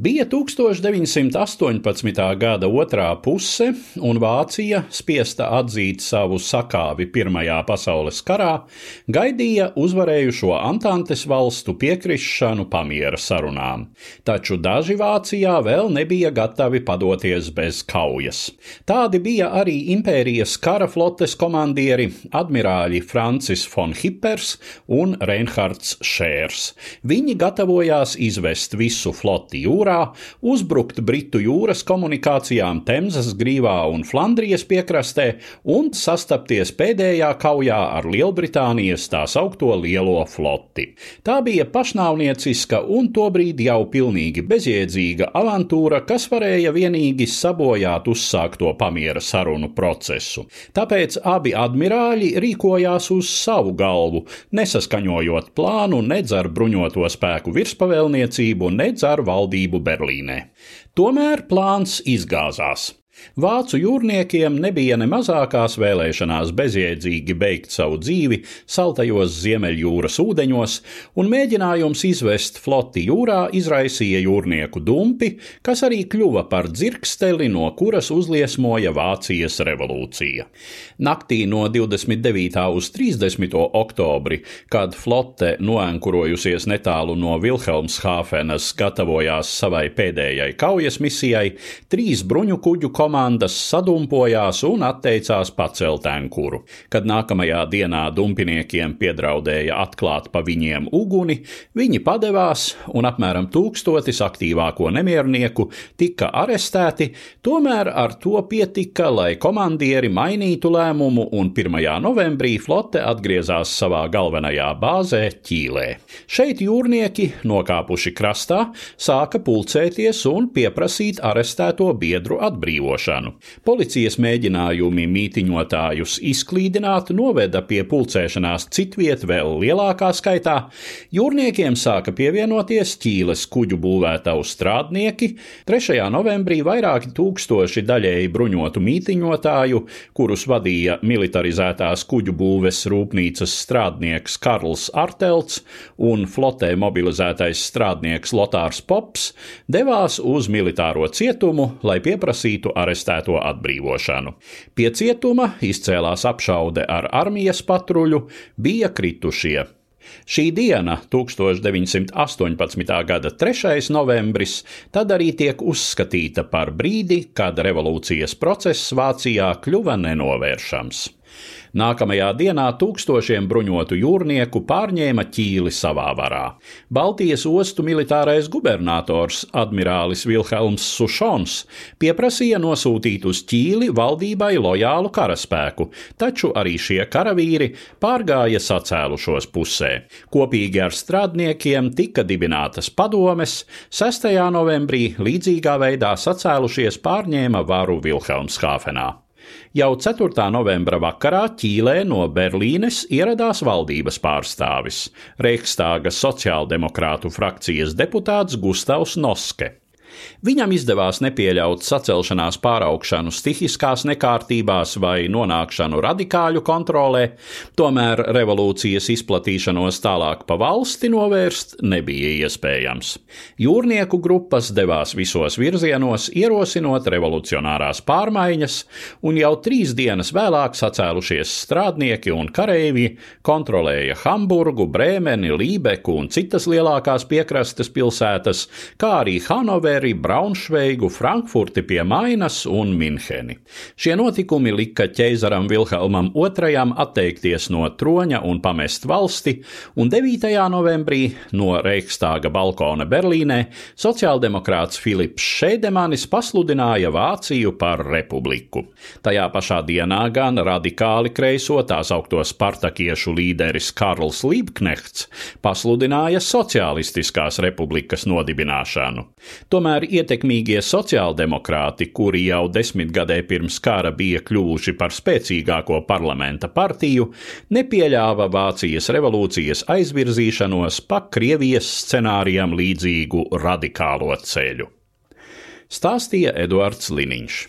Bija 1918. gada otrā puse, un Vācija, spiesta atzīt savu sakāvi Pirmajā pasaules karā, gaidīja uzvarējušo Antantes valstu piekrišanu pamiera sarunām. Taču daži Vācijā vēl nebija gatavi padoties bez kaujas. Tādi bija arī impērijas kara flotes komandieri admirāļi Francis von Hippers un Reinhards Šērs. Viņi gatavojās izvest visu floti jūrā jūrā, uzbrukt Britu jūras komunikācijām Temzas grīvā un Flandrijas piekrastē un sastapties pēdējā kaujā ar Lielbritānijas tā saukto lielo floti. Tā bija pašnāvnieciska un tobrīd jau pilnīgi bezjēdzīga avantūra, kas varēja vienīgi sabojāt uzsākto pamiera sarunu procesu. Tāpēc abi admirāļi rīkojās uz savu galvu, nesaskaņojot plānu nedz ar bruņoto spēku virspavēlniecību, nedz ar valdību Berlīnē. Tomēr plāns izgāzās. Vācu jūrniekiem nebija ne mazākās vēlēšanās bezjēdzīgi beigt savu dzīvi saltajos Ziemeļjūras ūdeņos, un mēģinājums izvest floti jūrā izraisīja jūrnieku dumpi, kas arī kļuva par dzirksteli, no kuras uzliesmoja Vācijas revolūcija. Naktī no 29. uz 30. oktobri, kad flote noenkurojusies netālu no Vilhelmshāfenas gatavojās savai pēdējai kaujas misijai, trīs bruņu kuģu komandas sadumpojās un atteicās pacelt ankuru. Kad nākamajā dienā dumpiniekiem piedraudēja atklāt pa viņiem uguni, viņi padevās un apmēram tūkstotis aktīvāko nemiernieku tika arestēti, tomēr ar to pietika, lai komandieri mainītu lēmumu un 1. novembrī flote atgriezās savā galvenajā bāzē Ķīlē. Šeit jūrnieki, nokāpuši krastā, sāka pulcēties un pieprasīt arestēto biedru atbrīvošanu izmantošanu. Policijas mēģinājumi mītiņotājus izklīdināt noveda pie pulcēšanās citviet vēl lielākā skaitā. Jūrniekiem sāka pievienoties ķīles kuģu būvētavu strādnieki. 3. novembrī vairāki tūkstoši daļēji bruņotu mītiņotāju, kurus vadīja militarizētās kuģu būves rūpnīcas strādnieks Karls Artelts un flotē mobilizētais strādnieks Lotārs Pops, devās uz militāro cietumu, lai pieprasītu arestēto atbrīvošanu. Pie cietuma izcēlās apšaude ar armijas patruļu, bija kritušie. Šī diena, 1918. gada 3. novembris, tad arī tiek uzskatīta par brīdi, kad revolūcijas process Vācijā kļuva nenovēršams. Nākamajā dienā tūkstošiem bruņotu jūrnieku pārņēma ķīli savā varā. Baltijas ostu militārais gubernators admirālis Vilhelms Sušons pieprasīja nosūtīt uz ķīli valdībai lojālu karaspēku, taču arī šie karavīri pārgāja sacēlušos pusē. Kopīgi ar strādniekiem tika dibinātas padomes, 6. novembrī līdzīgā veidā sacēlušies pārņēma varu Vilhelmshāfenā. Jau 4. novembra vakarā Ķīlē no Berlīnes ieradās valdības pārstāvis - Reichstāga sociāldemokrātu frakcijas deputāts Gustavs Noske. Viņam izdevās nepieļaut sacelšanās pāraugšanu stihiskās nekārtībās vai nonākšanu radikāļu kontrolē, tomēr revolūcijas izplatīšanos tālāk pa valsti novērst nebija iespējams. Jūrnieku grupas devās visos virzienos, ierosinot revolucionārās pārmaiņas, un jau trīs dienas vēlāk sacēlušies strādnieki un kareivji kontrolēja Hamburgu, Brēmeni, Lībeku un citas lielākās piekrastes pilsētas, kā arī Hanoveri, arī Braunšveigu, Frankfurti pie Mainas un Minheni. Šie notikumi lika ķeizaram Vilhelmam II atteikties no troņa un pamest valsti, un 9. novembrī no Reichstāga balkona Berlīnē sociāldemokrāts Filips Šēdemanis pasludināja Vāciju par republiku. Tajā pašā dienā gan radikāli kreiso tās augto spartakiešu līderis Karls Liebknechts pasludināja sociālistiskās republikas nodibināšanu. Tomēr Tomēr ietekmīgie sociāldemokrāti, kuri jau desmitgadē pirms kara bija kļuvuši par spēcīgāko parlamenta partiju, nepieļāva Vācijas revolūcijas aizvirzīšanos pa Krievijas scenārijam līdzīgu radikālo ceļu. Stāstīja Eduards Liniņš.